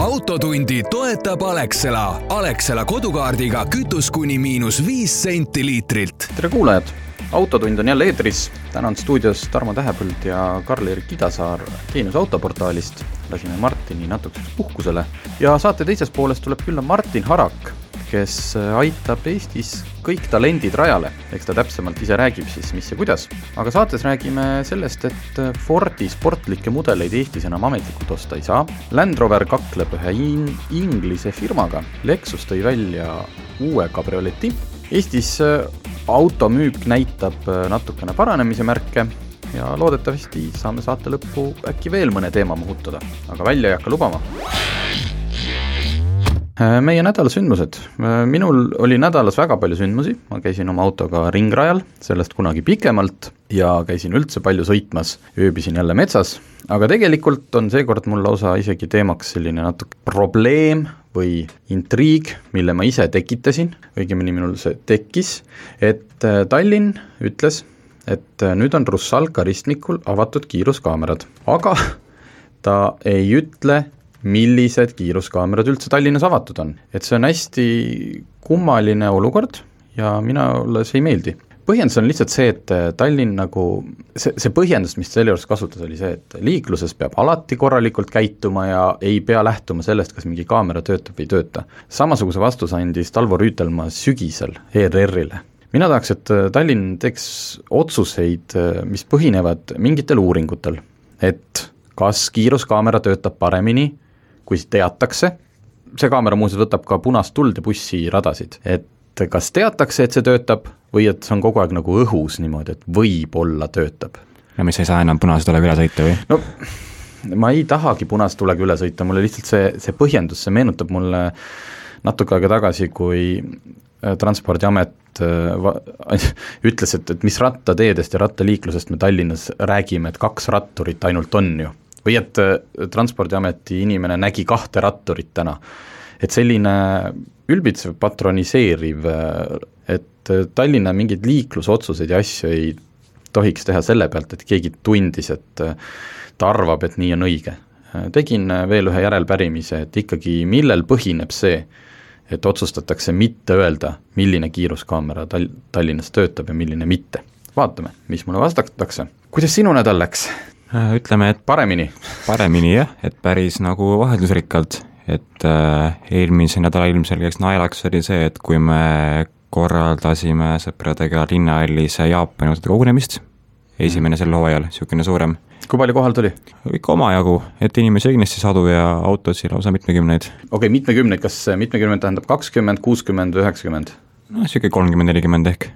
autotundi toetab Alexela. Alexela kodukaardiga kütus kuni miinus viis senti liitrilt. tere kuulajad, Autotund on jälle eetris. täna on stuudios Tarmo Tähepõld ja Karl-Erik Idasaar Geenius autoportaalist. lasime Martini natukeseks puhkusele ja saate teises pooles tuleb külla Martin Harak, kes aitab Eestis kõik talendid rajale, eks ta täpsemalt ise räägib siis, mis ja kuidas. aga saates räägime sellest, et Fordi sportlikke mudeleid Eestis enam ametlikult osta ei saa, Land Rover kakleb ühe in-, Inglise firmaga, Lexus tõi välja uue kabrioleti, Eestis automüük näitab natukene paranemise märke. Ja loodetavasti saame saate lõppu äkki veel mõne teema mahutada, aga välja ei hakka lubama meie nädala sündmused, minul oli nädalas väga palju sündmusi, ma käisin oma autoga ringrajal, sellest kunagi pikemalt, ja käisin üldse palju sõitmas, ööbisin jälle metsas, aga tegelikult on seekord mul lausa isegi teemaks selline natuke probleem või intriig, mille ma ise tekitasin, õigemini minul see tekkis, et Tallinn ütles, et nüüd on Russalka ristmikul avatud kiiruskaamerad, aga ta ei ütle, millised kiiruskaamerad üldse Tallinnas avatud on. et see on hästi kummaline olukord ja minule see ei meeldi. põhjendus on lihtsalt see, et Tallinn nagu, see, see põhjendus, mis selle juures kasutas, oli see, et liikluses peab alati korralikult käituma ja ei pea lähtuma sellest, kas mingi kaamera töötab või ei tööta. samasuguse vastuse andis Talvo Rüütelmaa sügisel ERR-ile mina tahaks, et Tallinn teeks otsuseid, mis põhinevad mingitel uuringutel, et kas kiiruskaamera töötab paremini kui teatakse, see kaamera muuseas võtab ka punast tuld ja bussiradasid, et kas teatakse, et see töötab või et see on kogu aeg nagu õhus niimoodi, et võib-olla töötab. no mis, ei saa enam punase tulega üle sõita või? no ma ei tahagi punase tulega üle sõita, mulle lihtsalt see, see põhjendus, see meenutab mulle natuke aega tagasi, kui äh, Transpordiamet äh, ütles, et, et mis rattateedest ja rattaliiklusest me Tallinnas räägime, et kaks ratturit ainult on ju või et äh, Transpordiameti inimene nägi kahte ratturit täna. et selline ülbitsev, patroniseeriv, äh, et äh, Tallinna mingeid liiklusotsuseid ja asju ei tohiks teha selle pealt, et keegi tundis, et ta arvab, et nii on õige. tegin veel ühe järelpärimise, et ikkagi millel põhineb see, et otsustatakse mitte öelda, milline kiiruskaamera Tal-, Tallinnas töötab ja milline mitte. vaatame, mis mulle vastatakse. kuidas sinu nädal läks? Äh, ütleme, et paremini. paremini jah, et päris nagu vaheldusrikkalt, et äh, eelmise nädala ilmselgeks naelaks oli see, et kui me korraldasime sõpradega linnahallis Jaapani autode kogunemist, esimene sel hooajal, niisugune suurem. kui palju kohal tuli? ikka omajagu, et inimesi kindlasti sadu ja autosid lausa mitmekümneid. okei okay,, mitmekümneid, kas mitmekümmend tähendab kakskümmend, kuuskümmend üheksakümmend? noh, niisugune kolmkümmend, nelikümmend ehk.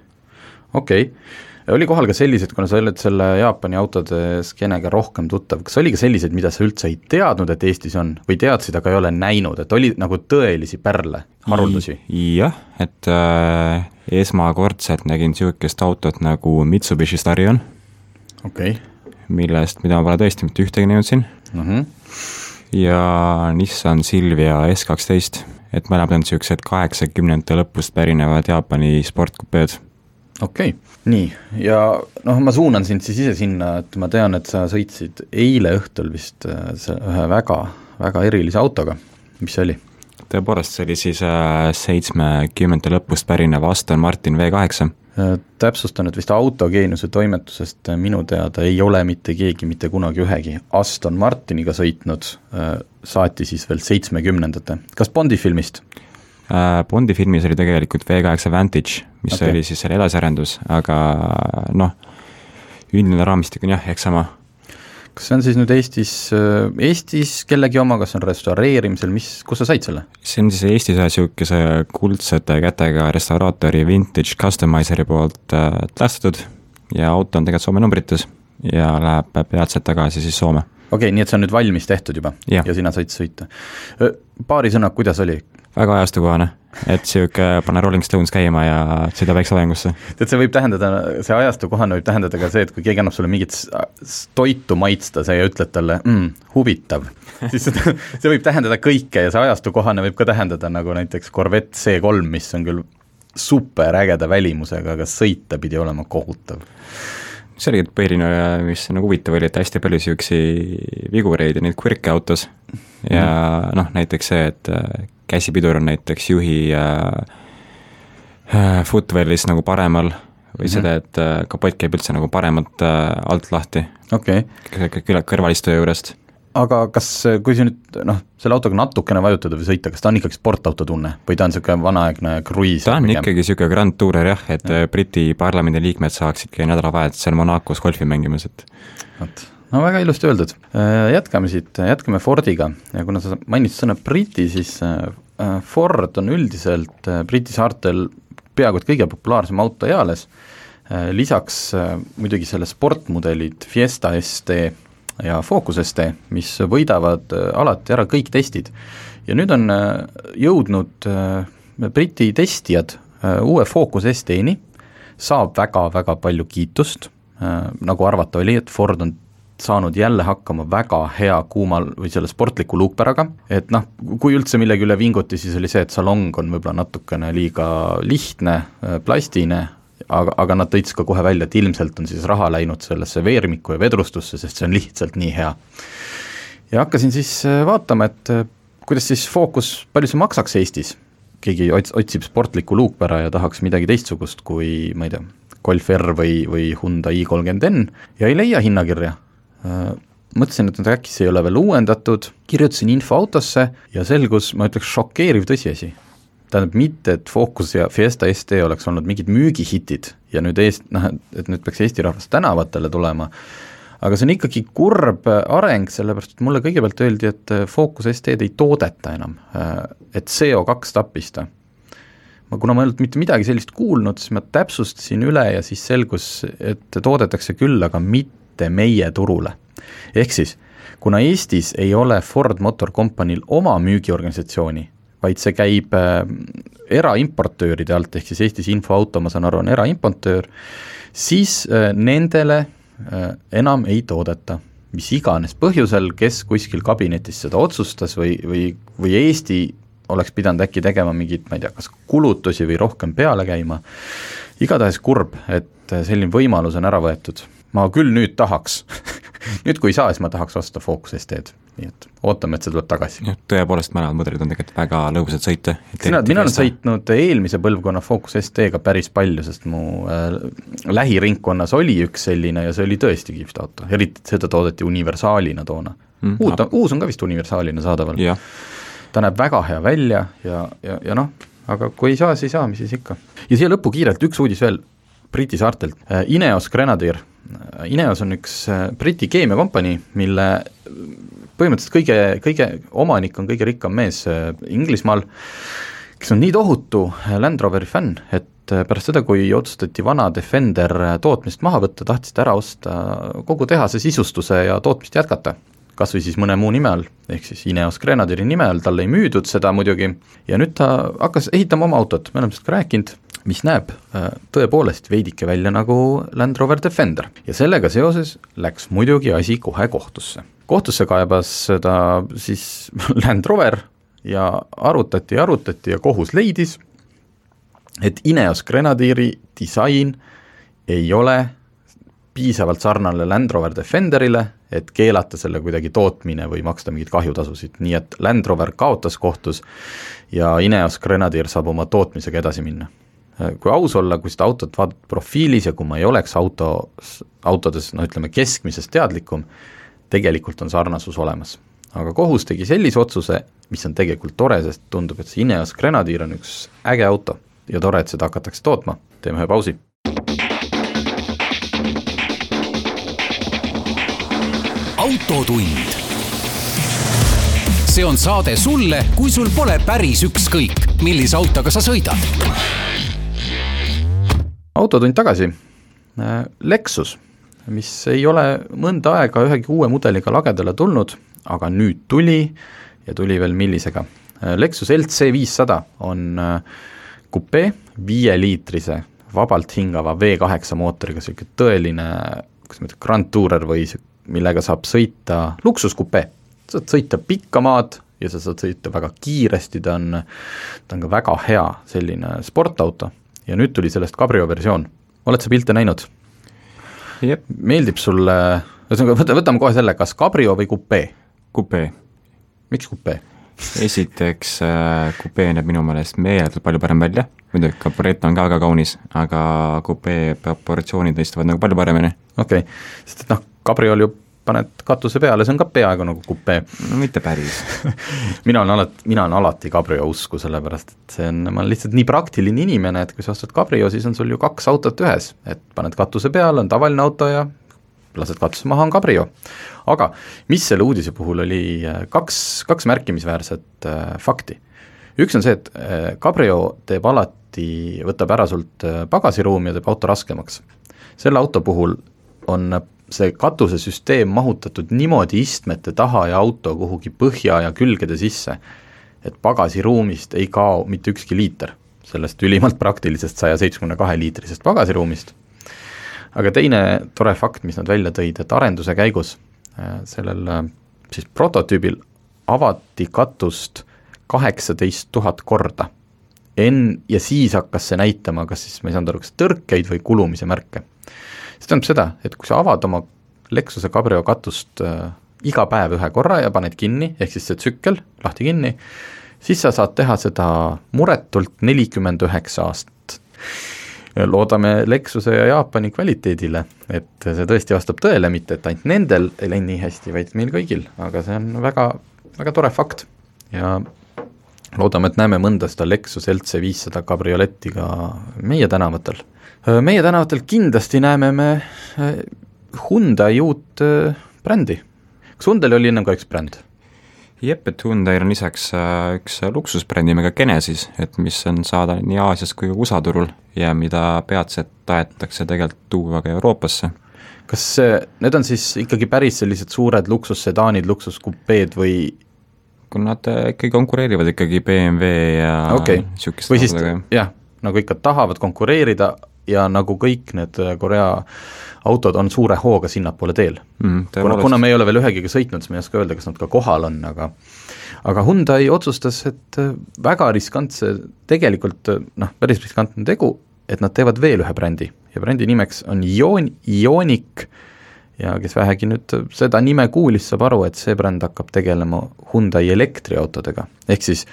okei okay oli kohal ka sellised, kuna sa oled selle Jaapani autode skeenega rohkem tuttav, kas oli ka selliseid, mida sa üldse ei teadnud, et Eestis on, või teadsid, aga ei ole näinud, et oli nagu tõelisi pärle, haruldusi? jah, et äh, esmakordselt nägin niisugust autot nagu Mitsubishi Starion. okei okay.. millest, mida ma pole tõesti mitte ühtegi näinud siin mm. -hmm. ja Nissan Silvia S kaksteist, et mõlemad on niisugused kaheksakümnendate lõpust pärinevad Jaapani sportkupeed okei okay., nii, ja noh, ma suunan sind siis ise sinna, et ma tean, et sa sõitsid eile õhtul vist äh, ühe väga, väga erilise autoga, mis see oli? tõepoolest, see oli siis äh, seitsmekümnendate lõpust pärinev Aston Martin V8. Äh, täpsustan, et vist autogeeniuse toimetusest minu teada ei ole mitte keegi mitte kunagi ühegi Aston Martiniga sõitnud, saati siis veel seitsmekümnendate, kas Bondi filmist? Bondi filmis oli tegelikult V8 Vantage mis okay. oli siis selle edasiarendus, aga noh, üldine raamistik on jah, ehk sama. kas see on siis nüüd Eestis, Eestis kellegi oma, kas on restaureerimisel, mis, kus sa said selle? see on siis Eestis ühe niisuguse kuldsete kätega restauraatori Vintage Customizeri poolt äh, taastatud ja auto on tegelikult Soome numbrites ja läheb peatselt tagasi siis Soome. okei okay,, nii et see on nüüd valmis tehtud juba ja, ja sina said sõita. paari sõna, kuidas oli? Väga ajastukohane, et niisugune panna Rolling Stones käima ja sõida väikseloengusse. tead, see võib tähendada, see ajastu kohane võib tähendada ka see, et kui keegi annab sulle mingit toitu maitsta, sa ja ütled talle mm,, huvitav, siis seda, see võib tähendada kõike ja see ajastu kohane võib ka tähendada nagu näiteks Corvette C3, mis on küll superägeda välimusega, aga sõita pidi olema kohutav see oligi põhiline, mis nagu huvitav oli, et hästi palju niisuguseid vigureid ja neid quirk'e autos ja mm. noh, näiteks see, et käsipidur on näiteks juhi äh, äh footwell'is nagu paremal või mm -hmm. seda, et äh, kapott käib üldse nagu paremalt äh, alt lahti okay.. kõrvalistuja juurest aga kas, kui sa nüüd noh, selle autoga natukene vajutada või sõita, kas ta on ikkagi sportauto tunne või ta on niisugune vanaaegne kruiis? ta on pigem? ikkagi niisugune Grand Tourer jah, et ja. Briti parlamendi liikmed saaksidki nädalavahetusel Monacos golfi mängimas, et vot, no väga ilusti öeldud. Äh, jätkame siit, jätkame Fordiga ja kuna sa mainisid sõna Briti, siis äh, äh, Ford on üldiselt Briti saartel peaaegu et kõige populaarsem auto eales, lisaks muidugi selle sportmudelid Fiesta ST ja Focus ST, mis võidavad äh, alati ära kõik testid. ja nüüd on äh, jõudnud äh, Briti testijad uue Focus ST-ni, saab väga-väga palju kiitust, nagu arvata oli, et Ford on saanud jälle hakkama väga hea kuumal või selle sportliku luukpäraga, et noh, kui üldse millegi üle vinguti, siis oli see, et salong on võib-olla natukene liiga lihtne, plastine, aga, aga nad tõid ka kohe välja, et ilmselt on siis raha läinud sellesse veermikku ja vedrustusse, sest see on lihtsalt nii hea. ja hakkasin siis äh, vaatama, et äh, kuidas siis fookus, palju see maksaks Eestis, keegi ots-, otsib sportlikku luukpära ja tahaks midagi teistsugust kui ma ei tea, Golf R või, või Hyundai i30N ja ei leia hinnakirja. Äh, mõtlesin, et äkki see ei ole veel uuendatud, kirjutasin info autosse ja selgus, ma ütleks, šokeeriv tõsiasi tähendab mitte, et Focus ja Fiesta ST oleks olnud mingid müügihitid ja nüüd Eest-, noh, et nüüd peaks Eesti rahvas tänavatele tulema, aga see on ikkagi kurb areng, sellepärast et mulle kõigepealt öeldi, et Focus ST-d ei toodeta enam, et CO2 tappis ta. ma, kuna ma ei olnud mitte midagi sellist kuulnud, siis ma täpsustasin üle ja siis selgus, et toodetakse küll, aga mitte meie turule. ehk siis, kuna Eestis ei ole Ford Motor Company'l oma müügiorganisatsiooni, vaid see käib äh, eraimportööride alt, ehk siis Eestis Infoauto, ma saan aru, on eraimportöör, siis äh, nendele äh, enam ei toodeta mis iganes põhjusel, kes kuskil kabinetis seda otsustas või, või, või Eesti oleks pidanud äkki tegema mingeid, ma ei tea, kas kulutusi või rohkem peale käima, igatahes kurb, et selline võimalus on ära võetud. Ma küll nüüd tahaks nüüd kui ei saa, siis ma tahaks osta Focus ST-d nii et ootame, et see tuleb tagasi. jah, tõepoolest, mõlemad mudelid on tegelikult väga lõbusad sõita. sina, mina olen sõitnud eelmise põlvkonna Focus ST-ga päris palju, sest mu äh, lähiringkonnas oli üks selline ja see oli tõesti kihvt auto, eriti seda toodeti universaalina toona mm,. uut uus on ka vist universaalina saadaval. ta näeb väga hea välja ja, ja, ja noh, aga kui ei saa, siis ei saa, mis siis ikka. ja siia lõppu kiirelt üks uudis veel Briti saartelt, äh, Ineos Grenadier. Ineos on üks äh, Briti keemiakompanii, mille põhimõtteliselt kõige, kõige, omanik on kõige rikkam mees äh, Inglismaal, kes on nii tohutu äh, Land Roveri fänn, et äh, pärast seda, kui otsustati vana Defender tootmist maha võtta, tahtis ta ära osta kogu tehase sisustuse ja tootmist jätkata. kas või siis mõne muu nime all, ehk siis Ineos Grenadieri nime all, talle ei müüdud seda muidugi, ja nüüd ta hakkas ehitama oma autot, me oleme sellest ka rääkinud, mis näeb tõepoolest veidike välja nagu Land Rover Defender. Ja sellega seoses läks muidugi asi kohe kohtusse. Kohtusse kaebas seda siis Land Rover ja arutati ja arutati ja kohus leidis, et Ineos Grenadieri disain ei ole piisavalt sarnane Land Rover Defenderile, et keelata selle kuidagi tootmine või maksta mingeid kahjutasusid, nii et Land Rover kaotas kohtus ja Ineos Grenadier saab oma tootmisega edasi minna. Kui aus olla, kui seda autot vaadata profiilis ja kui ma ei oleks auto, autodes no ütleme, keskmisest teadlikum, tegelikult on sarnasus olemas. aga kohus tegi sellise otsuse, mis on tegelikult tore, sest tundub, et see Ineos Grenadier on üks äge auto ja tore, et seda hakatakse tootma, teeme ühe pausi. autotund. see on saade sulle, kui sul pole päris ükskõik, millise autoga sa sõidad. Autotund tagasi, Lexus mis ei ole mõnda aega ühegi uue mudeliga lagedale tulnud, aga nüüd tuli ja tuli veel millisega. Lexus LC viissada on kupee viieliitrise vabalt hingava V8 mootoriga, niisugune tõeline, kuidas ma ütlen, Grand Tourer või millega saab sõita luksuskupee. saad sõita pikka maad ja sa saad sõita väga kiiresti, ta on, ta on ka väga hea selline sportauto ja nüüd tuli sellest Cabrio versioon. oled sa pilte näinud? meeldib sulle, ühesõnaga võta, võtame kohe selle, kas Cabrio või kupee? kupee. miks kupee? esiteks äh, kupee näeb minu meelest meeletult palju parem välja, muidugi Caporetto on ka väga kaunis, aga kupee proportsioonid istuvad nagu palju paremini. okei okay., sest et noh, Cabriol ju paned katuse peale, see on ka peaaegu nagu kupee. no mitte päris mina olen alati, mina olen alati Cabrio usku, sellepärast et see on, ma olen lihtsalt nii praktiline inimene, et kui sa ostad Cabrio, siis on sul ju kaks autot ühes, et paned katuse peale, on tavaline auto ja lased katuse maha, on Cabrio. aga mis selle uudise puhul oli, äh, kaks, kaks märkimisväärset äh, fakti. üks on see, et äh, Cabrio teeb alati, võtab ära sult äh, pagasiruumi ja teeb auto raskemaks. selle auto puhul on see katusesüsteem mahutatud niimoodi istmete taha ja auto kuhugi põhja ja külgede sisse, et pagasiruumist ei kao mitte ükski liiter, sellest ülimalt praktilisest saja seitsmekümne kahe liitrisest pagasiruumist aga teine tore fakt, mis nad välja tõid, et arenduse käigus äh, sellel äh, siis prototüübil avati katust kaheksateist tuhat korda. En-, ja siis hakkas see näitama, kas siis, ma ei saanud aru, kas tõrkeid või kulumise märke. See tähendab seda, et kui sa avad oma Lexuse Cabrio katust äh, iga päev ühe korra ja paned kinni, ehk siis see tsükkel lahti kinni, siis sa saad teha seda muretult nelikümmend üheksa aastat loodame Lexuse ja Jaapani kvaliteedile, et see tõesti vastab tõele, mitte et ainult nendel ei läinud nii hästi, vaid meil kõigil, aga see on väga, väga tore fakt ja loodame, et näeme mõnda seda Lexus LC viissada kabrioletti ka meie tänavatel. Meie tänavatel kindlasti näeme me Hyundai uut brändi. kas Hyundai'l oli ennem ka üks bränd? jep, et Hyundai'l on lisaks üks luksusbränd nimega Genesis, et mis on saada nii Aasias kui USA turul ja mida peatselt tahetakse tegelikult tuua ka Euroopasse. kas see, need on siis ikkagi päris sellised suured luksussedaanid, luksuskupeed või kui nad äh, ikkagi konkureerivad ikkagi BMW ja okay. või siis jah, nagu ikka tahavad konkureerida ja nagu kõik need äh, Korea autod on suure hooga sinnapoole teel. Mm,. kuna, kuna me ei ole veel ühegiga sõitnud, siis me ei oska öelda, kas nad ka kohal on, aga aga Hyundai otsustas, et äh, väga riskantse, tegelikult noh, päris riskantne tegu, et nad teevad veel ühe brändi. Ja brändi nimeks on Ion-, Ioniq. Ja kes vähegi nüüd seda nime kuulis, saab aru, et see bränd hakkab tegelema Hyundai elektriautodega, ehk siis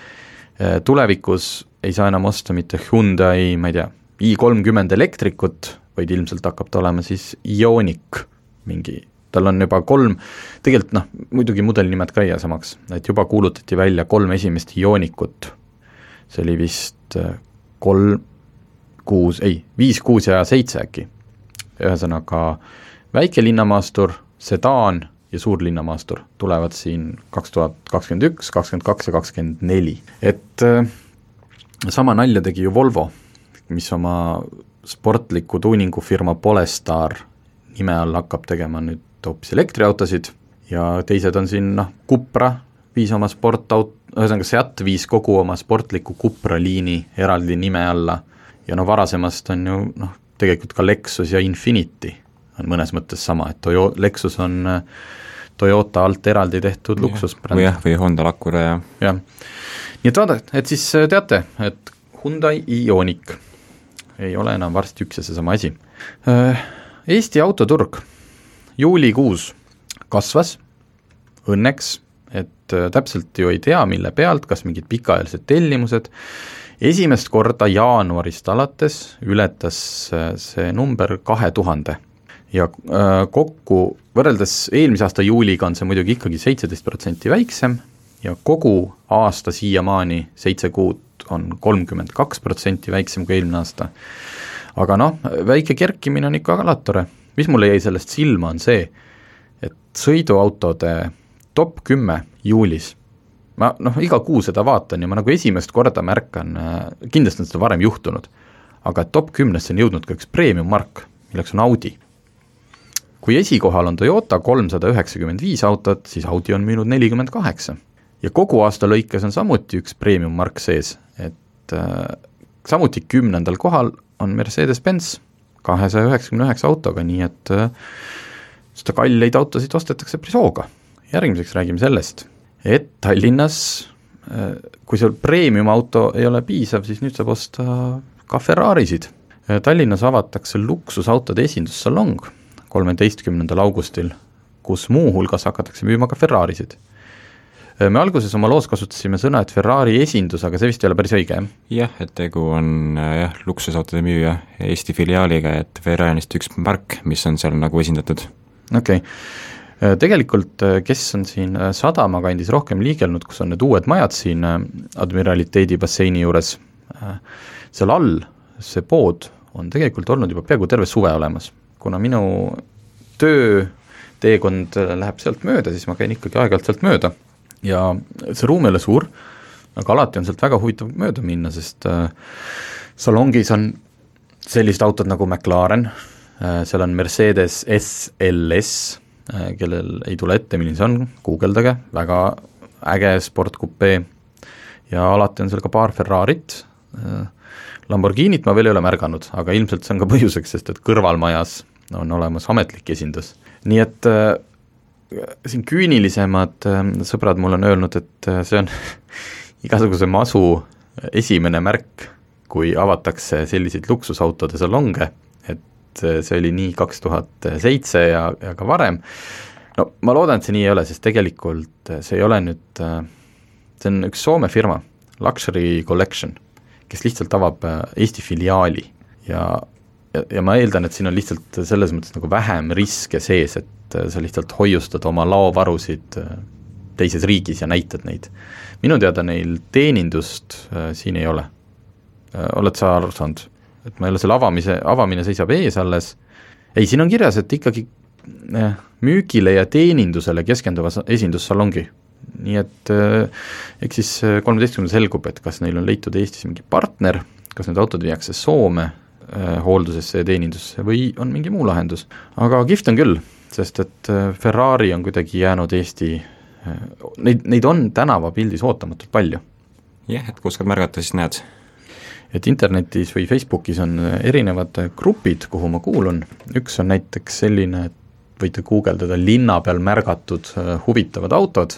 äh, tulevikus ei saa enam osta mitte Hyundai, ma ei tea, i kolmkümmend elektrikut, vaid ilmselt hakkab ta olema siis Ioniq mingi, tal on juba kolm, tegelikult noh, muidugi mudelinimed ka ei jää samaks, et juba kuulutati välja kolm esimest Ioniqut, see oli vist äh, kolm, kuus, ei, viis, kuus ja seitse äkki. ühesõnaga väikelinnamaastur, sedaan ja suurlinnamaastur tulevad siin kaks tuhat kakskümmend üks, kakskümmend kaks ja kakskümmend neli. et äh, sama nalja tegi ju Volvo, mis oma sportliku tuuningufirma Polestar nime all hakkab tegema nüüd hoopis elektriautosid ja teised on siin noh, Cupra viis oma sportaut-, ühesõnaga Seat viis kogu oma sportliku Cupra liini eraldi nime alla. Ja no varasemast on ju noh, tegelikult ka Lexus ja Infiniti on mõnes mõttes sama, et Toyo-, Lexus on äh, Toyota alt eraldi tehtud luksusbränd. või jah, või Honda Acura ja jah, nii et vaadake, et siis äh, teate, et Hyundai Ioniq ei ole enam varsti üks ja seesama asi. Äh, Eesti autoturg. Juulikuus kasvas. Õnneks, et täpselt ju ei tea, mille pealt, kas mingid pikaajalised tellimused, esimest korda jaanuarist alates ületas äh, see number kahe tuhande ja äh, kokku, võrreldes eelmise aasta juuliga on see muidugi ikkagi seitseteist protsenti väiksem ja kogu aasta siiamaani, seitse kuud, on kolmkümmend kaks protsenti väiksem kui eelmine aasta. aga noh, väike kerkimine on ikka alati tore. mis mulle jäi sellest silma, on see, et sõiduautode top kümme juulis ma noh, iga kuu seda vaatan ja ma nagu esimest korda märkan, kindlasti on seda varem juhtunud, aga top kümnesse on jõudnud ka üks premium-mark, milleks on Audi. kui esikohal on Toyota kolmsada üheksakümmend viis autot, siis Audi on müünud nelikümmend kaheksa. Ja kogu aasta lõikes on samuti üks premium-mark sees, et äh, samuti kümnendal kohal on Mercedes-Benz kahesaja üheksakümne üheksa autoga, nii et äh, seda kalleid autosid ostetakse päris hooga. järgmiseks räägime sellest, et Tallinnas äh, kui sul premium-auto ei ole piisav, siis nüüd saab osta ka Ferrarisid. Äh, Tallinnas avatakse luksusautode esindussalong kolmeteistkümnendal augustil, kus muuhulgas hakatakse müüma ka Ferrarisid me alguses oma loos kasutasime sõna, et Ferrari esindus, aga see vist ei ole päris õige, jah? jah, et tegu on äh, jah, luksusautode müüja Eesti filiaaliga, et Ferrari on lihtsalt üks märk, mis on seal nagu esindatud. okei okay., äh, tegelikult kes on siin sadama kandis rohkem liigelnud, kus on need uued majad siin Admiraliteedi basseini juures, seal all see pood on tegelikult olnud juba peaaegu terve suve olemas, kuna minu töö teekond läheb sealt mööda, siis ma käin ikkagi aeg-ajalt sealt mööda ja see ruum ei ole suur, aga alati on sealt väga huvitav mööda minna, sest äh, salongis on sellised autod nagu McLaren äh,, seal on Mercedes SLS äh,, kellel ei tule ette, milline see on, guugeldage, väga äge sportkupee ja alati on seal ka paar Ferrarit äh,, Lamborghinit ma veel ei ole märganud, aga ilmselt see on ka põhjuseks, sest et kõrvalmajas on olemas ametlik esindus. nii et äh, siin küünilisemad ähm, sõbrad mulle on öelnud, et äh, see on igasuguse masu esimene märk, kui avatakse selliseid luksusautode salonge, et äh, see oli nii kaks tuhat seitse ja, ja ka varem, no ma loodan, et see nii ei ole, sest tegelikult see ei ole nüüd, äh, see on üks Soome firma, Luxury Collection, kes lihtsalt avab Eesti filiaali ja ja, ma eeldan, et siin on lihtsalt selles mõttes nagu vähem riske sees, et et äh, sa lihtsalt hoiustad oma laovarusid äh, teises riigis ja näitad neid. minu teada neil teenindust äh, siin ei ole. oled sa aru saanud? et ma ei ole selle avamise, avamine seisab ees alles, ei, siin on kirjas, et ikkagi müügile ja teenindusele keskenduva esindussalongi. nii et eks siis kolmeteistkümnendal selgub, et kas neil on leitud Eestis mingi partner, kas need autod viiakse Soome hooldusesse ja teenindusse või on mingi muu lahendus. aga kihvt on küll, sest et äh, Ferrari on kuidagi jäänud Eesti, äh, neid, neid on tänavapildis ootamatult palju. jah, et kui oskad märgata, siis näed. et internetis või Facebookis on äh, erinevad grupid, kuhu ma kuulun, üks on näiteks selline, et võite guugeldada linna peal märgatud huvitavad autod,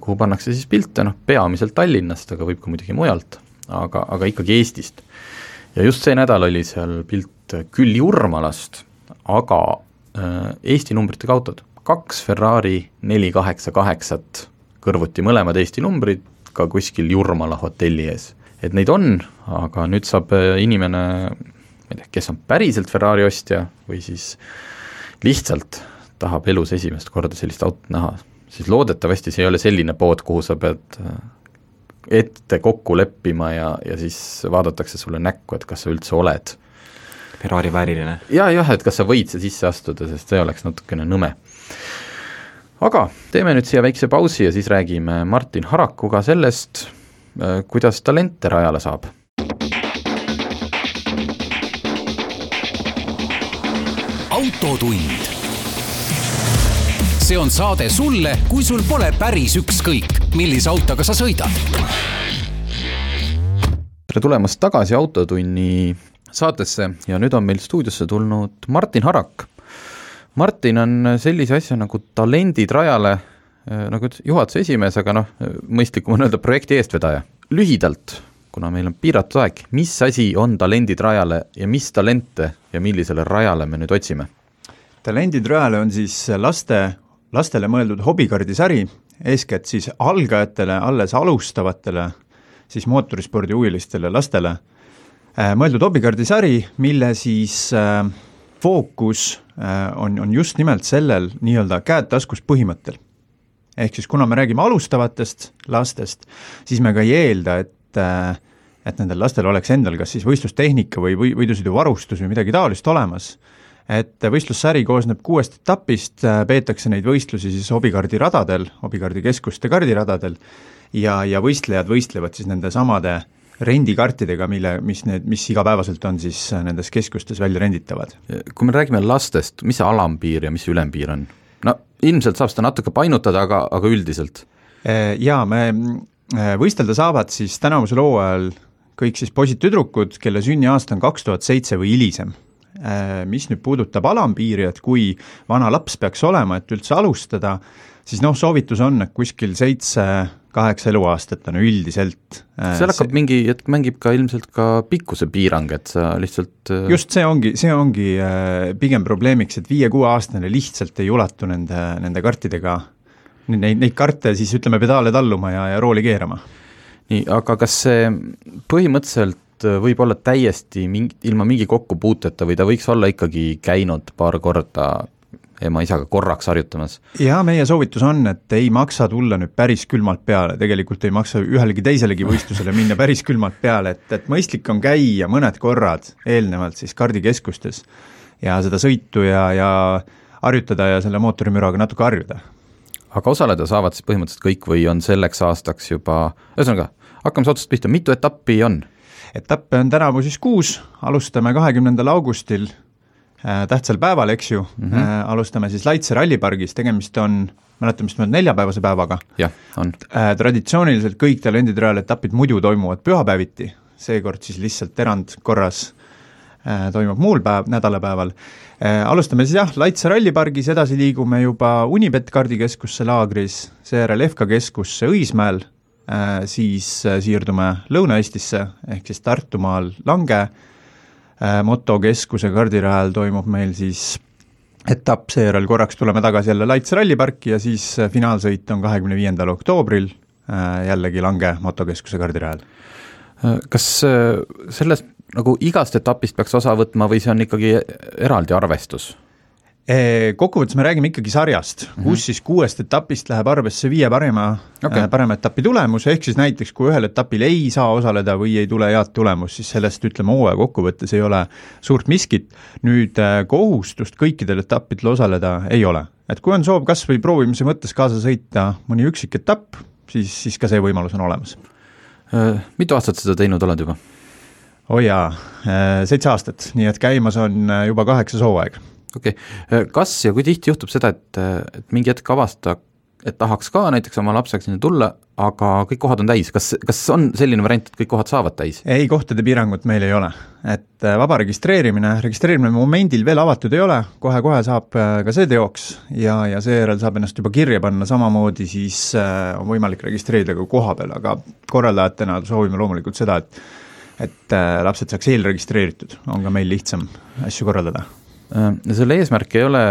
kuhu pannakse siis pilte, noh peamiselt Tallinnast, aga võib ka muidugi mujalt, aga, aga ikkagi Eestist. Ja just see nädal oli seal pilt küll Jurmalast, aga Äh, Eesti numbritega autod, kaks Ferrari neli kaheksa kaheksat, kõrvuti mõlemad Eesti numbrid, ka kuskil Jurmala hotelli ees. et neid on, aga nüüd saab äh, inimene, ma ei tea, kes on päriselt Ferrari ostja või siis lihtsalt tahab elus esimest korda sellist autot näha, siis loodetavasti see ei ole selline pood, kuhu sa pead äh, ette kokku leppima ja, ja siis vaadatakse sulle näkku, et kas sa üldse oled Ferrari vääriline. ja, jah, et kas sa võid siia sisse astuda, sest see oleks natukene nõme. aga teeme nüüd siia väikse pausi ja siis räägime Martin Harakuga sellest, äh, kuidas talente rajale saab. autotund. See on saade sulle, kui sul pole päris ükskõik, millise autoga sa sõidad. tere tulemast tagasi Autotunni saatesse ja nüüd on meil stuudiosse tulnud Martin Harak. Martin on sellise asja nagu Talendid rajale äh, nagu juhatuse esimees, aga noh, mõistlikum on öelda projekti eestvedaja. lühidalt, kuna meil on piiratud aeg, mis asi on Talendid rajale ja mis talente ja millisele rajale me nüüd otsime? talendid rajale on siis laste, lastele mõeldud hobikaardisari, eeskätt siis algajatele, alles alustavatele siis mootorispordihuvilistele lastele Äh, mõeldud hobikaardisari, mille siis äh, fookus äh, on, on just nimelt sellel nii-öelda käed taskus põhimõttel. ehk siis kuna me räägime alustavatest lastest, siis me ka ei eelda, et äh, et nendel lastel oleks endal kas siis võistlustehnika või, või võidusõiduvarustus või midagi taolist olemas, et võistlussari koosneb kuuest etapist, äh, peetakse neid võistlusi siis hobikaardi radadel, hobikaardi keskuste kardiradadel ja, ja võistlejad võistlevad siis nende samade äh, rendikartidega, mille, mis need, mis igapäevaselt on siis nendes keskustes välja renditavad. kui me räägime lastest, mis see alampiir ja mis see ülempiir on? no ilmselt saab seda natuke painutada, aga, aga üldiselt? Jaa, me võistelda saavad siis tänavusel hooajal kõik siis poisid-tüdrukud, kelle sünniaasta on kaks tuhat seitse või hilisem. Mis nüüd puudutab alampiiri, et kui vana laps peaks olema, et üldse alustada, siis noh, soovitus on, et kuskil seitse, kaheksa eluaastat on üldiselt seal hakkab see... mingi hetk, mängib ka ilmselt ka pikkuse piirang, et sa lihtsalt just see ongi, see ongi pigem probleemiks, et viie-kuueaastane lihtsalt ei ulatu nende, nende kartidega neid, neid karte siis ütleme, pedaale talluma ja, ja rooli keerama. nii, aga kas see põhimõtteliselt võib olla täiesti mingi, ilma mingi kokkupuuteta või ta võiks olla ikkagi käinud paar korda ema-isaga korraks harjutamas? jaa, meie soovitus on, et ei maksa tulla nüüd päris külmalt peale, tegelikult ei maksa ühelegi teiselegi võistlusele minna päris külmalt peale, et, et mõistlik on käia mõned korrad eelnevalt siis kardikeskustes ja seda sõitu ja, ja harjutada ja selle mootorimüraga natuke harjuda aga osaleda saavad siis põhimõtteliselt kõik või on selleks aastaks juba, ühesõnaga, hakkame otsast pihta, mitu etappi on? Etappe on tänavu siis kuus, alustame kahekümnendal augustil äh, tähtsal päeval, eks ju. Mm, -hmm. äh, alustame siis Laitse rallipargis, tegemist on mäletamist mööda neljapäevase päevaga. jah, on. Äh,. Traditsiooniliselt kõik talenditrajal etapid muidu toimuvad pühapäeviti, seekord siis lihtsalt erandkorras äh, toimub muul päev, nädalapäeval. Äh, alustame siis jah, Laitse rallipargis, edasi liigume juba Unibet kardikeskusse laagris, seejärel FK keskusse Õismäel, siis äh, siirdume Lõuna-Eestisse, ehk siis Tartumaal Lange, motokeskuse kardirajal toimub meil siis etapp, seejärel korraks tuleme tagasi jälle Laitse ralliparki ja siis finaalsõit on kahekümne viiendal oktoobril jällegi Lange motokeskuse kardirajal. kas sellest nagu igast etapist peaks osa võtma või see on ikkagi eraldi arvestus? Kokkuvõttes me räägime ikkagi sarjast mm, -hmm. kus siis kuuest etapist läheb arvesse viie parima okay., parema etapi tulemus, ehk siis näiteks kui ühel etapil ei saa osaleda või ei tule head tulemust, siis sellest ütleme hooaja kokkuvõttes ei ole suurt miskit, nüüd kohustust kõikidel etappidel osaleda ei ole. et kui on soov kas või proovimise mõttes kaasa sõita mõni üksik etapp, siis, siis ka see võimalus on olemas. Mitu aastat seda teinud oled juba? oo oh jaa, seitse aastat, nii et käimas on juba kaheksas hooaeg. Okei okay., äh, kas ja kui tihti juhtub seda, et, et mingi hetk avastada, et tahaks ka näiteks oma lapsega sinna tulla, aga kõik kohad on täis, kas, kas on selline variant, et kõik kohad saavad täis? ei, kohtade piirangut meil ei ole. et vaba registreerimine, registreerimine momendil veel avatud ei ole kohe,, kohe-kohe saab ka see teoks ja, ja seejärel saab ennast juba kirja panna, samamoodi siis on võimalik registreerida ka koha peal, aga korraldajatena soovime loomulikult seda, et et äh, lapsed saaks eelregistreeritud, on ka meil lihtsam asju korraldada. Äh, selle eesmärk ei ole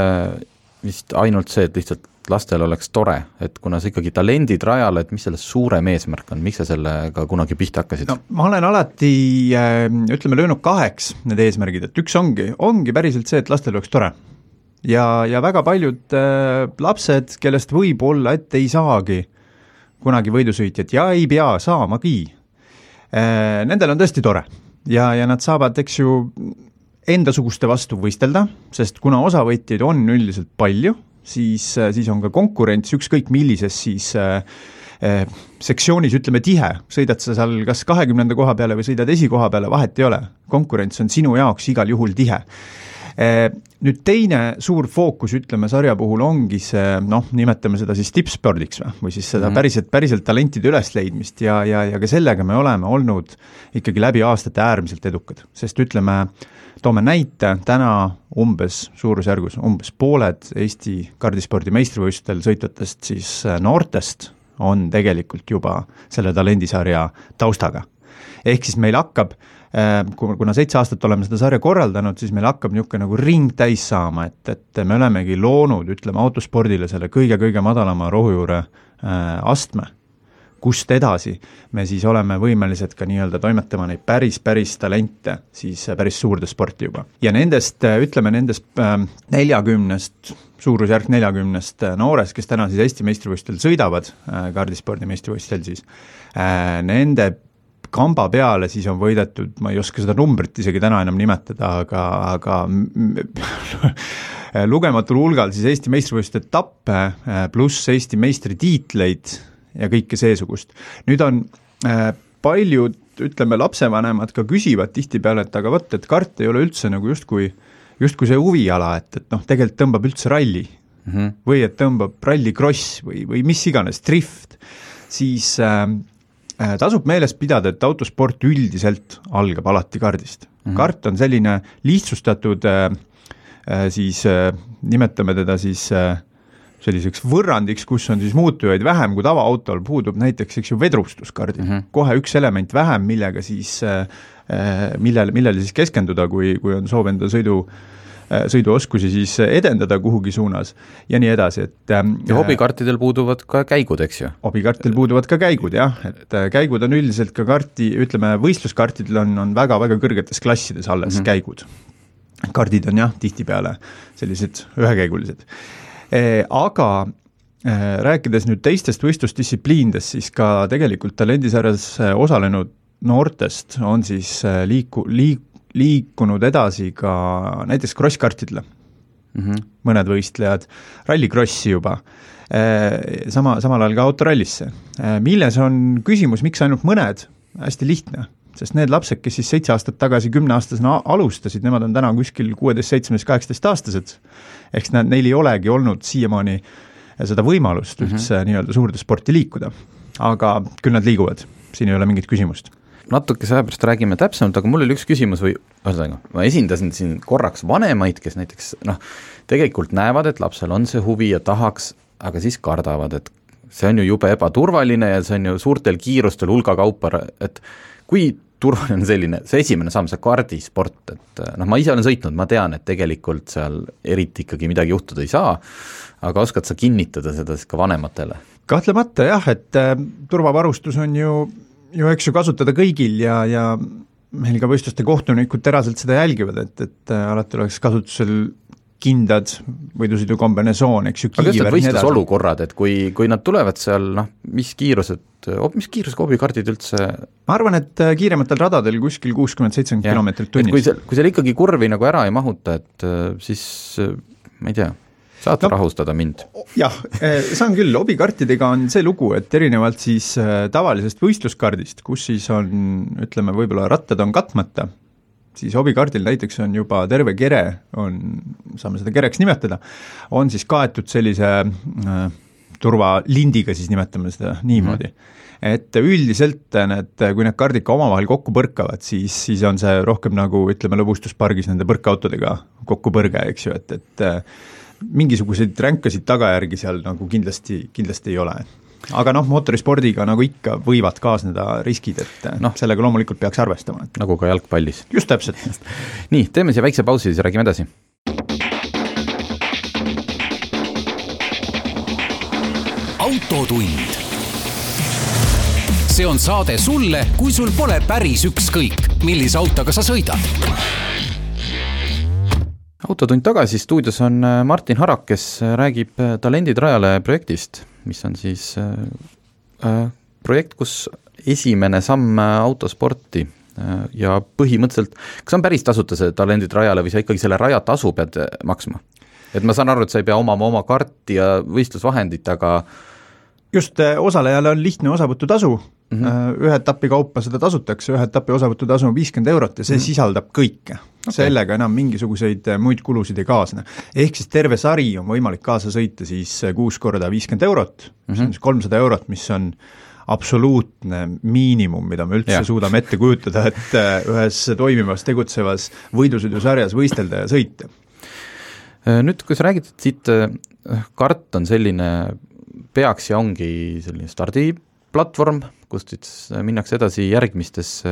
vist ainult see, et lihtsalt lastel oleks tore, et kuna sa ikkagi talendid rajale, et mis selle suurem eesmärk on, miks sa sellega kunagi pihta hakkasid? no ma olen alati äh, ütleme, löönud kaheks need eesmärgid, et üks ongi, ongi päriselt see, et lastel oleks tore. ja, ja väga paljud äh, lapsed, kellest võib-olla ette ei saagi kunagi võidusõitjat ja ei pea saamagi, Äh, nendel on tõesti tore ja, ja nad saavad, eks ju, endasuguste vastu võistelda, sest kuna osavõtjaid on üldiselt palju, siis, siis on ka konkurents ükskõik millises siis äh, äh, sektsioonis ütleme tihe, sõidad sa seal kas kahekümnenda koha peale või sõidad esikoha peale, vahet ei ole, konkurents on sinu jaoks igal juhul tihe. Eh, nüüd teine suur fookus, ütleme, sarja puhul ongi see noh, nimetame seda siis tippspordiks või, või siis seda mm -hmm. päriselt, päriselt talentide ülesleidmist ja, ja, ja ka sellega me oleme olnud ikkagi läbi aastate äärmiselt edukad, sest ütleme, toome näite, täna umbes suurusjärgus umbes pooled Eesti kardispordi meistrivõistlustel sõitvatest siis äh, noortest on tegelikult juba selle talendisarja taustaga. ehk siis meil hakkab Äh, kuna seitse aastat oleme seda sarja korraldanud, siis meil hakkab niisugune nagu ring täis saama, et, et me olemegi loonud, ütleme, autospordile selle kõige-kõige madalama rohujuure äh, astme, kust edasi me siis oleme võimelised ka nii-öelda toimetama neid päris, päris talente siis päris suurde sporti juba. ja nendest, ütleme nendest neljakümnest äh,, suurusjärk neljakümnest noorest, kes täna siis Eesti meistrivõistlustel sõidavad äh,, kaardispordi meistrivõistlustel siis äh,, nende kamba peale siis on võidetud, ma ei oska seda numbrit isegi täna enam nimetada, aga, aga lugematul hulgal siis Eesti meistrivõistluste etappe äh, pluss Eesti meistritiitleid ja kõike seesugust. nüüd on äh, paljud, ütleme, lapsevanemad ka küsivad tihtipeale, et aga vot, et kart ei ole üldse nagu justkui, justkui see huviala, et, et noh, tegelikult tõmbab üldse ralli mm -hmm. või et tõmbab rallikross või, või mis iganes, drift, siis äh, äh, tasub meeles pidada, et autosport üldiselt algab alati kardist mm. -hmm. kart on selline lihtsustatud äh, äh, siis äh, nimetame teda siis äh, selliseks võrrandiks, kus on siis muutujaid vähem kui tavaautol, puudub näiteks, eks ju, vedrustuskardid mm, -hmm. kohe üks element vähem, millega siis äh,, millele, millele siis keskenduda, kui, kui on soov enda sõidu äh, sõiduoskusi siis edendada kuhugi suunas ja nii edasi, et äh, ja hobikartidel puuduvad ka käigud, eks ju? hobikartidel puuduvad ka käigud jah, et äh, käigud on üldiselt ka karti, ütleme, võistluskartidel on, on väga-väga kõrgetes klassides alles mm -hmm. käigud. kardid on jah, tihtipeale sellised ühekäigulised aga eh, rääkides nüüd teistest võistlusdistsipliinidest, siis ka tegelikult talendisarjas eh, osalenud noortest on siis liiku-, liik-, liikunud edasi ka näiteks krosskartidele mm, -hmm. mõned võistlejad, rallikrossi juba, sama, samal ajal ka autorallisse. milles on küsimus, miks ainult mõned, hästi lihtne, sest need lapsed, kes siis seitse aastat tagasi kümneaastasena alustasid, nemad on täna kuskil kuueteist, seitsmeteist, kaheksateist-aastased, eks nad, neil ei olegi olnud siiamaani seda võimalust mm -hmm. üldse nii-öelda suurde sporti liikuda. aga küll nad liiguvad, siin ei ole mingit küsimust natukese aja pärast räägime täpsemalt, aga mul oli üks küsimus või ühesõnaga, ma esindasin siin korraks vanemaid, kes näiteks noh, tegelikult näevad, et lapsel on see huvi ja tahaks, aga siis kardavad, et see on ju jube ebaturvaline ja see on ju suurtel kiirustel hulga kaupa, et kui turvaline on selline, see esimene samm, see kaardisport, et noh, ma ise olen sõitnud, ma tean, et tegelikult seal eriti ikkagi midagi juhtuda ei saa, aga oskad sa kinnitada seda siis ka vanematele? kahtlemata jah, et äh, turvavarustus on ju, ju eks ju kasutada kõigil ja, ja meil ka võistluste kohtunikud teraselt seda jälgivad, et, et äh, alati oleks kasutusel kindad võidusõidukombinesoon, eks ju, aga kas need võistlusolukorrad, et kui, kui nad tulevad seal noh, mis kiirused, mis kiirusega hobikardid üldse ma arvan, et äh, kiirematel radadel kuskil kuuskümmend, seitsekümmend kilomeetrit tunnis. kui seal, kui seal ikkagi kurvi nagu ära ei mahuta, et äh, siis äh, ma ei tea, saad no, rahustada mind? jah, saan küll, hobikartidega on see lugu, et erinevalt siis tavalisest võistluskardist, kus siis on, ütleme, võib-olla rattad on katmata, siis hobikardil näiteks on juba terve kere, on, saame seda kereks nimetada, on siis kaetud sellise äh, turvalindiga, siis nimetame seda niimoodi mm. -hmm et üldiselt need, kui need kardid ka omavahel kokku põrkavad, siis, siis on see rohkem nagu ütleme, lõbustuspargis nende põrkeautodega kokkupõrge, eks ju, et, et äh, mingisuguseid ränkasid tagajärgi seal nagu kindlasti, kindlasti ei ole aga noh, mootorispordiga nagu ikka, võivad kaasneda riskid, et noh, sellega loomulikult peaks arvestama. nagu ka jalgpallis. just täpselt nii, teeme siia väikse pausi, siis räägime edasi. autotund. see on saade sulle, kui sul pole päris ükskõik, millise autoga sa sõidad autotund tagasi, stuudios on äh, Martin Harak, kes äh, räägib äh, Talendid rajale projektist mis on siis äh, äh, projekt, kus esimene samm äh, autosporti äh, ja põhimõtteliselt, kas on päris tasuta see Talendid rajale või sa ikkagi selle rajatasu pead äh, maksma? et ma saan aru, et sa ei pea omama oma karti ja võistlusvahendit, aga just, osalejale on lihtne osavõtutasu mm, -hmm. ühe etapi kaupa seda tasutakse, ühe etapi osavõtutasu on viiskümmend eurot ja see mm -hmm. sisaldab kõike okay.. sellega enam mingisuguseid äh, muid kulusid ei kaasne. ehk siis terve sari on võimalik kaasa sõita siis äh, kuus korda viiskümmend eurot mm, -hmm. mis on mhm. siis kolmsada eurot, mis on absoluutne miinimum, mida me üldse ja. suudame ette kujutada, et ühes toimivas, tegutsevas võidusõidusarjas võistelda ja sõita. Nüüd, kui sa räägid, et siit kart on selline, peaks ja ongi selline stardiplatvorm, kust siis minnakse edasi järgmistesse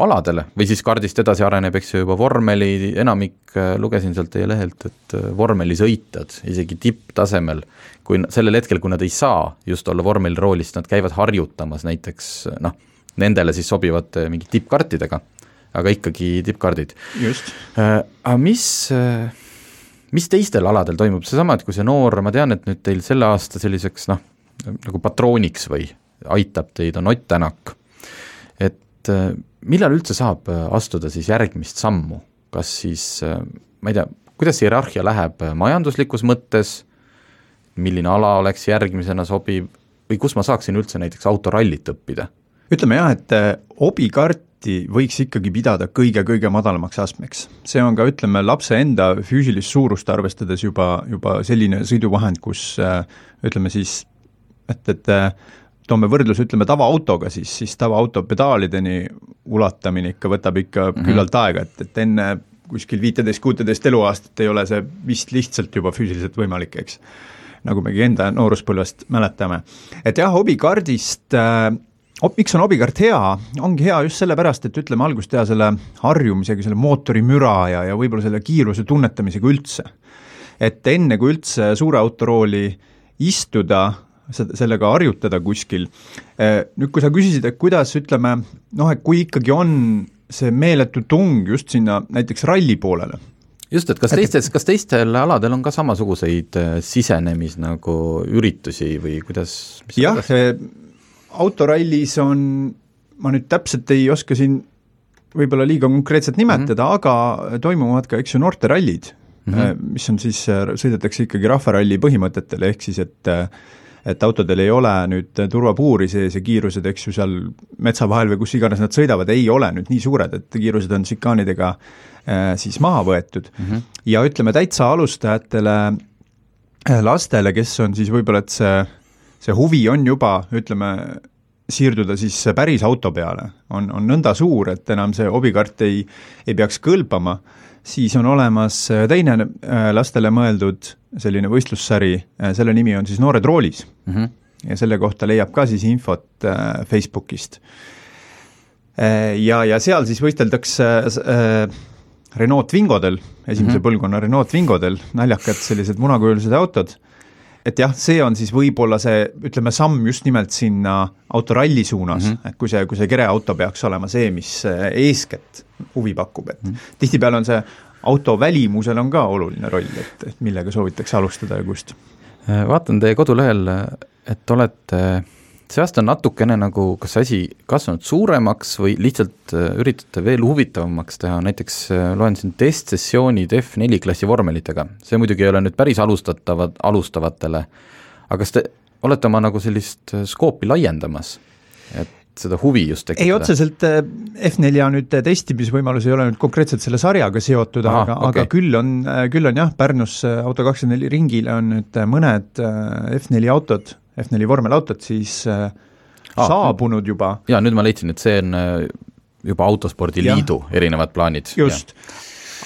aladele või siis kardist edasi areneb, eks ju, juba vormeli, enamik, äh, lugesin sealt teie lehelt, et äh, vormelisõitjad isegi tipptasemel, kui sellel hetkel, kui nad ei saa just olla vormeliroolis, nad käivad harjutamas näiteks noh, nendele siis sobivate mingi tippkartidega, aga ikkagi tippkardid. just. Aga mis mis teistel aladel toimub, seesama, et kui see noor, ma tean, et nüüd teil selle aasta selliseks noh, nagu patrooniks või aitab teid, on Ott Tänak. et äh, millal üldse saab äh, astuda siis järgmist sammu, kas siis äh, ma ei tea, kuidas hierarhia läheb majanduslikus mõttes, milline ala oleks järgmisena sobiv või kus ma saaksin üldse näiteks autorallit õppida? ütleme jah, et hobikart sporti võiks ikkagi pidada kõige-kõige madalamaks astmeks. see on ka, ütleme, lapse enda füüsilist suurust arvestades juba, juba selline sõiduvahend, kus ütleme siis, et, et äh, toome võrdluse, ütleme tavaautoga, siis, siis tavaauto pedaalideni ulatamine ikka võtab ikka mm -hmm. küllalt aega, et, et enne kuskil viiteist, kuuteist eluaastat ei ole see vist lihtsalt juba füüsiliselt võimalik, eks. nagu megi enda nooruspõlvest mäletame. et jah, hobikaardist äh, miks on hobikaart hea, ongi hea just sellepärast, et ütleme, algust teha selle harjumisega, selle mootorimüra ja, ja võib-olla selle kiiruse tunnetamisega üldse. et enne, kui üldse suure auto rooli istuda, sellega harjutada kuskil. Eh, nüüd, kui sa küsisid, et kuidas ütleme, noh, et kui ikkagi on see meeletu tung just sinna näiteks ralli poolele, just, et kas teistes, kas teistel aladel on ka samasuguseid eh, sisenemis nagu üritusi või kuidas? jah, eh, autorallis on, ma nüüd täpselt ei oska siin võib-olla liiga konkreetselt nimetada mm, -hmm. aga toimuvad ka, eks ju, noorterallid mm, -hmm. mis on siis, sõidetakse ikkagi rahvaralli põhimõtetel, ehk siis et et autodel ei ole nüüd turvapuuri sees ja kiirused, eks ju, seal metsa vahel või kus iganes nad sõidavad, ei ole nüüd nii suured, et kiirused on šikaanidega äh, siis maha võetud mm. -hmm. ja ütleme, täitsa alustajatele äh, lastele, kes on siis võib-olla, et see, see huvi on juba, ütleme, siirduda siis päris auto peale, on, on nõnda suur, et enam see hobikaart ei, ei peaks kõlbama siis on olemas äh, teine äh, lastele mõeldud selline võistlussari, äh, selle nimi on siis Noored roolis mm. -hmm. ja selle kohta leiab ka siis infot Facebookist. Ja, ja seal siis võisteldakse Renault Twingodel, esimese mm -hmm. põlvkonna Renault Twingodel, naljakad sellised munakujulised autod et jah, see on siis võib-olla see, ütleme, samm just nimelt sinna autoralli suunas mm, -hmm. et kui see, kui see kereauto peaks olema see, mis eh, eeskätt huvi pakub, et mm -hmm. tihtipeale on see auto välimusel on ka oluline roll, et, et millega soovitakse alustada ja kust? vaatan teie kodulehel, et olete see aasta on natukene nagu kas asi kasvanud suuremaks või lihtsalt äh, üritate veel huvitavamaks teha, näiteks äh, loen siin testsessioonid F4 klassi vormelitega, see muidugi ei ole nüüd päris alustatavad, alustavatele, aga kas te olete oma nagu sellist äh, skoopi laiendamas, et seda huvi just tekitada? ei, otseselt F4 nüüd testimisvõimalus ei ole nüüd konkreetselt selle sarjaga seotud, aga okay., aga küll on, küll on jah, Pärnus Auto24 ringile on nüüd mõned F4 autod F4 vormelautot, siis äh, ah, saabunud juba. jaa, nüüd ma leidsin, et see on äh, juba Autospordiliidu erinevad plaanid. just,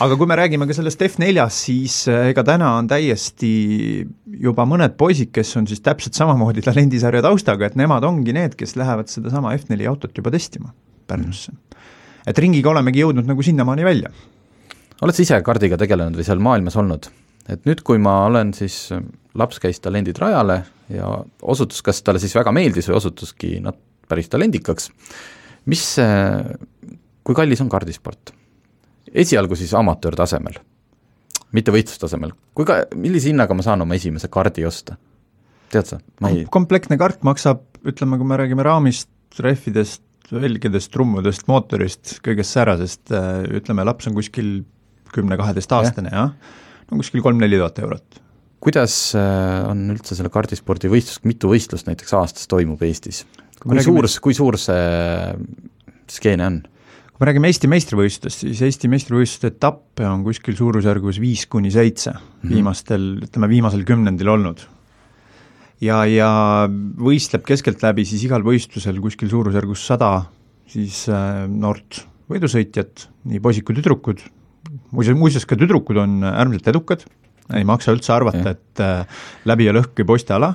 aga kui me räägime ka sellest F4-st, siis äh, ega täna on täiesti juba mõned poisid, kes on siis täpselt samamoodi talendisarja taustaga, et nemad ongi need, kes lähevad sedasama F4 autot juba testima Pärnusse mm.. et ringiga olemegi jõudnud nagu sinnamaani välja. oled sa ise kardiga tegelenud või seal maailmas olnud? et nüüd, kui ma olen siis, laps käis talendid rajale ja osutus, kas talle siis väga meeldis või osutuski nat-, päris talendikaks, mis, kui kallis on kardisport? esialgu siis amatöörtasemel, mitte võistlustasemel, kui ka, millise hinnaga ma saan oma esimese kardi osta? tead sa? Ei... komplektne kart maksab, ütleme, kui me räägime raamist, rehvidest, velgedest, trummudest, mootorist, kõigest säärasest, ütleme, laps on kuskil kümne-kaheteistaastane, jah ja?, no kuskil kolm-neli tuhat eurot kuidas äh, on üldse selle kardispordi võistlus, mitu võistlust näiteks aastas toimub Eestis? kui räägime... suur, kui suur see skeene on? kui me räägime Eesti meistrivõistlustest, siis Eesti meistrivõistluste etappe on kuskil suurusjärgus viis kuni seitse mm viimastel, ütleme viimasel kümnendil olnud. ja, ja võistleb keskeltläbi siis igal võistlusel kuskil suurusjärgus sada siis äh, noort võidusõitjat, nii poisid kui tüdrukud, muuseas, muuseas ka tüdrukud on äärmiselt edukad ei maksa üldse arvata, et äh, läbi ja lõhki poisteala,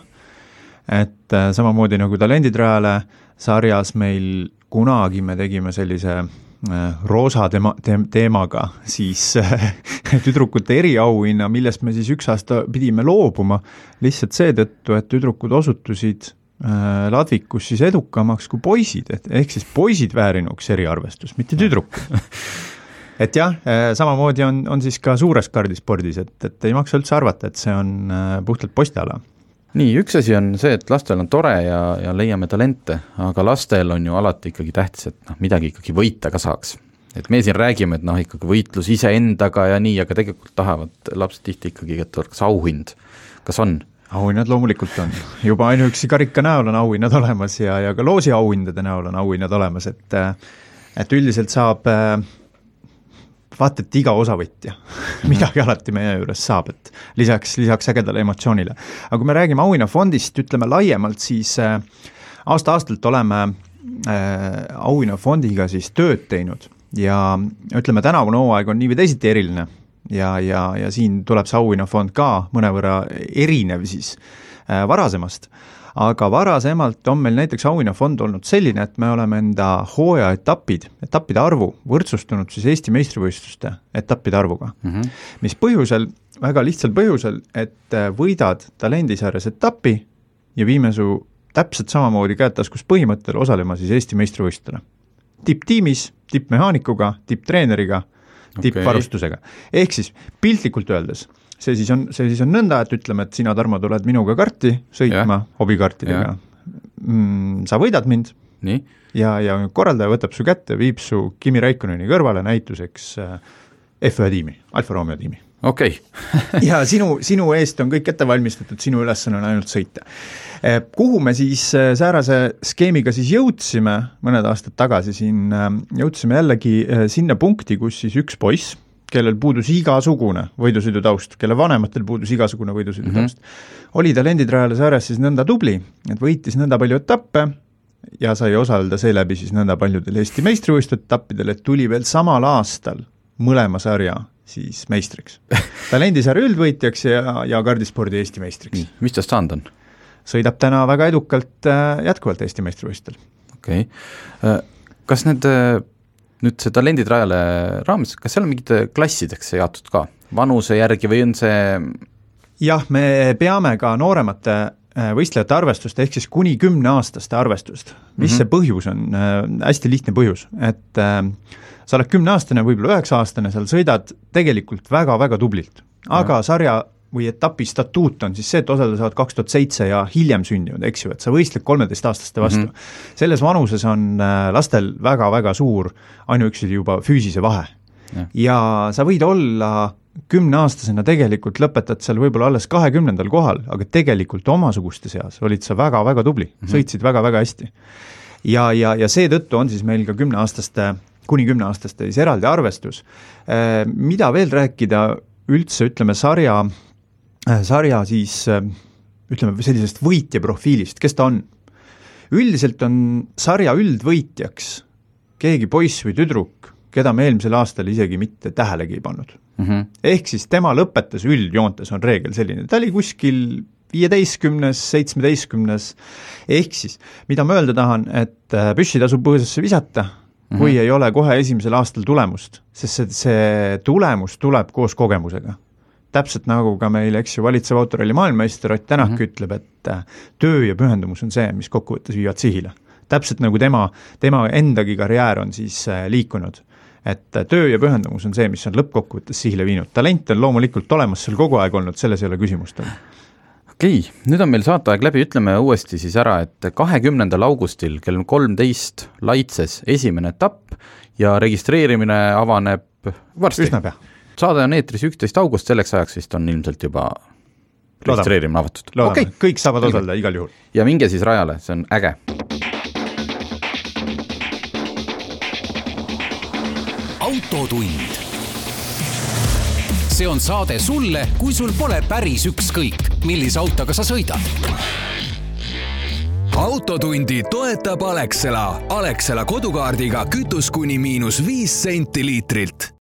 et äh, samamoodi nagu Talendid rajale sarjas meil kunagi me tegime sellise äh, roosa tema, te-, teemaga siis tüdrukute eriauhinna, millest me siis üks aasta pidime loobuma, lihtsalt seetõttu, et tüdrukud osutusid ladvikus siis edukamaks kui poisid, et ehk siis poisid väärinuks eriarvestust, mitte tüdrukud et jah, äh, samamoodi on, on siis ka suures kardispordis, et, et ei maksa üldse arvata, et see on äh, puhtalt poisteala nii, üks asi on see, et lastel on tore ja, ja leiame talente, aga lastel on ju alati ikkagi tähtis, et noh, midagi ikkagi võita ka saaks. et me siin räägime, et noh, ikkagi võitlus iseendaga ja nii, aga tegelikult tahavad lapsed tihti ikkagi, et oleks auhind. kas on? auhinnad loomulikult on, juba ainuüksi karika näol on auhinnad olemas ja, ja ka loosiauhindade näol on auhinnad olemas, et äh, et üldiselt saab äh, vaata et iga osavõtja midagi alati meie juures saab, et lisaks, lisaks ägedale emotsioonile. aga kui me räägime auhinnafondist, ütleme laiemalt, siis äh, aasta-aastalt oleme äh, auhinnafondiga siis tööd teinud. Ja ütleme, tänavune hooaeg on nii või teisiti eriline. Ja, ja, ja siin tuleb see auhinnafond ka mõnevõrra erinev siis äh, varasemast aga varasemalt on meil näiteks auhinnafond olnud selline, et me oleme enda hooajaetapid, etappide arvu võrdsustanud siis Eesti meistrivõistluste etappide arvuga mm. -hmm. mis põhjusel, väga lihtsal põhjusel, et äh, võidad talendisarjas etapi ja viime su täpselt samamoodi käed taskus põhimõttel osalema siis Eesti meistrivõistlustel. tipptiimis, tippmehaanikuga, tipptreeneriga, tippvarustusega okay.. ehk siis piltlikult öeldes see siis on, see siis on nõnda, et ütleme, et sina, Tarmo, tuled minuga karti sõitma yeah. hobikartidega mm,, sa võidad mind ja, ja korraldaja võtab su kätte, viib su Kimi Raikkonneni kõrvale näituseks äh, F1 tiimi, Alfa Romeo tiimi. okei okay. ja sinu, sinu eest on kõik ette valmistatud, sinu ülesanne on ainult sõita. Äh, kuhu me siis äh, säärase skeemiga siis jõudsime mõned aastad tagasi siin, jõudsime jällegi sinna punkti, kus siis üks poiss, kellel puudus igasugune võidusõidutaust, kelle vanematel puudus igasugune võidusõidutaust mm, -hmm. oli talenditrajale saares siis nõnda tubli, et võitis nõnda palju etappe ja sai osaleda seeläbi siis nõnda paljudel Eesti meistrivõistluste etappidel, et tuli veel samal aastal mõlema sarja siis meistriks. talendisarja üldvõitjaks ja, ja kardispordi Eesti meistriks. mis tast saanud on? sõidab täna väga edukalt äh, jätkuvalt Eesti meistrivõistlustel. okei okay., äh, kas need äh, nüüd see talenditrajale raames, kas seal on mingid klassideks jaotud ka, vanuse järgi või on see jah, me peame ka nooremate äh, võistlejate arvestust, ehk siis kuni kümneaastaste arvestust. mis mm -hmm. see põhjus on, äh, hästi lihtne põhjus, et äh, sa oled kümneaastane, võib-olla üheksa-aastane, seal sõidad tegelikult väga-väga tublilt, aga ja. sarja või etapi statuut on siis see, et osaleda saavad kaks tuhat seitse ja hiljem sündinud, eks ju, et sa võistled kolmeteistaastaste vastu mm. -hmm. selles vanuses on äh, lastel väga-väga suur ainuüksi juba füüsise vahe. ja sa võid olla kümneaastasena tegelikult lõpetad seal võib-olla alles kahekümnendal kohal, aga tegelikult omasuguste seas olid sa väga-väga tubli mm, -hmm. sõitsid väga-väga hästi. ja, ja, ja seetõttu on siis meil ka kümneaastaste, kuni kümneaastaste siis eraldi arvestus. Äh, mida veel rääkida üldse, ütleme sarja sarja siis äh, ütleme, sellisest võitja profiilist, kes ta on? üldiselt on sarja üldvõitjaks keegi poiss või tüdruk, keda me eelmisel aastal isegi mitte tähelegi ei pannud mm. -hmm. ehk siis tema lõpetas üldjoontes, on reegel selline, ta oli kuskil viieteistkümnes, seitsmeteistkümnes, ehk siis mida ma öelda tahan, et äh, püssi tasub põõsasse visata mm, -hmm. kui ei ole kohe esimesel aastal tulemust, sest see, see tulemus tuleb koos kogemusega täpselt nagu ka meil, eks ju, valitsev autoralli maailmameister Ott Tänak mm -hmm. ütleb, et äh, töö ja pühendumus on see, mis kokkuvõttes viivad sihile. täpselt nagu tema, tema endagi karjäär on siis äh, liikunud. et äh, töö ja pühendumus on see, mis on lõppkokkuvõttes sihile viinud, talent on loomulikult olemas seal kogu aeg olnud, selles ei ole küsimust okei okay,, nüüd on meil saateaeg läbi, ütleme uuesti siis ära, et kahekümnendal augustil kell kolmteist Laitses esimene etapp ja registreerimine avaneb varsti. üsna pea saade on eetris üksteist august, selleks ajaks vist on ilmselt juba registreerimine avatud. okei okay., kõik saavad osaleda igal juhul. ja minge siis rajale, see on äge. autotund. see on saade sulle, kui sul pole päris ükskõik, millise autoga sa sõidad autotundi toetab Alexela. Alexela kodukaardiga kütus kuni miinus viis senti liitrilt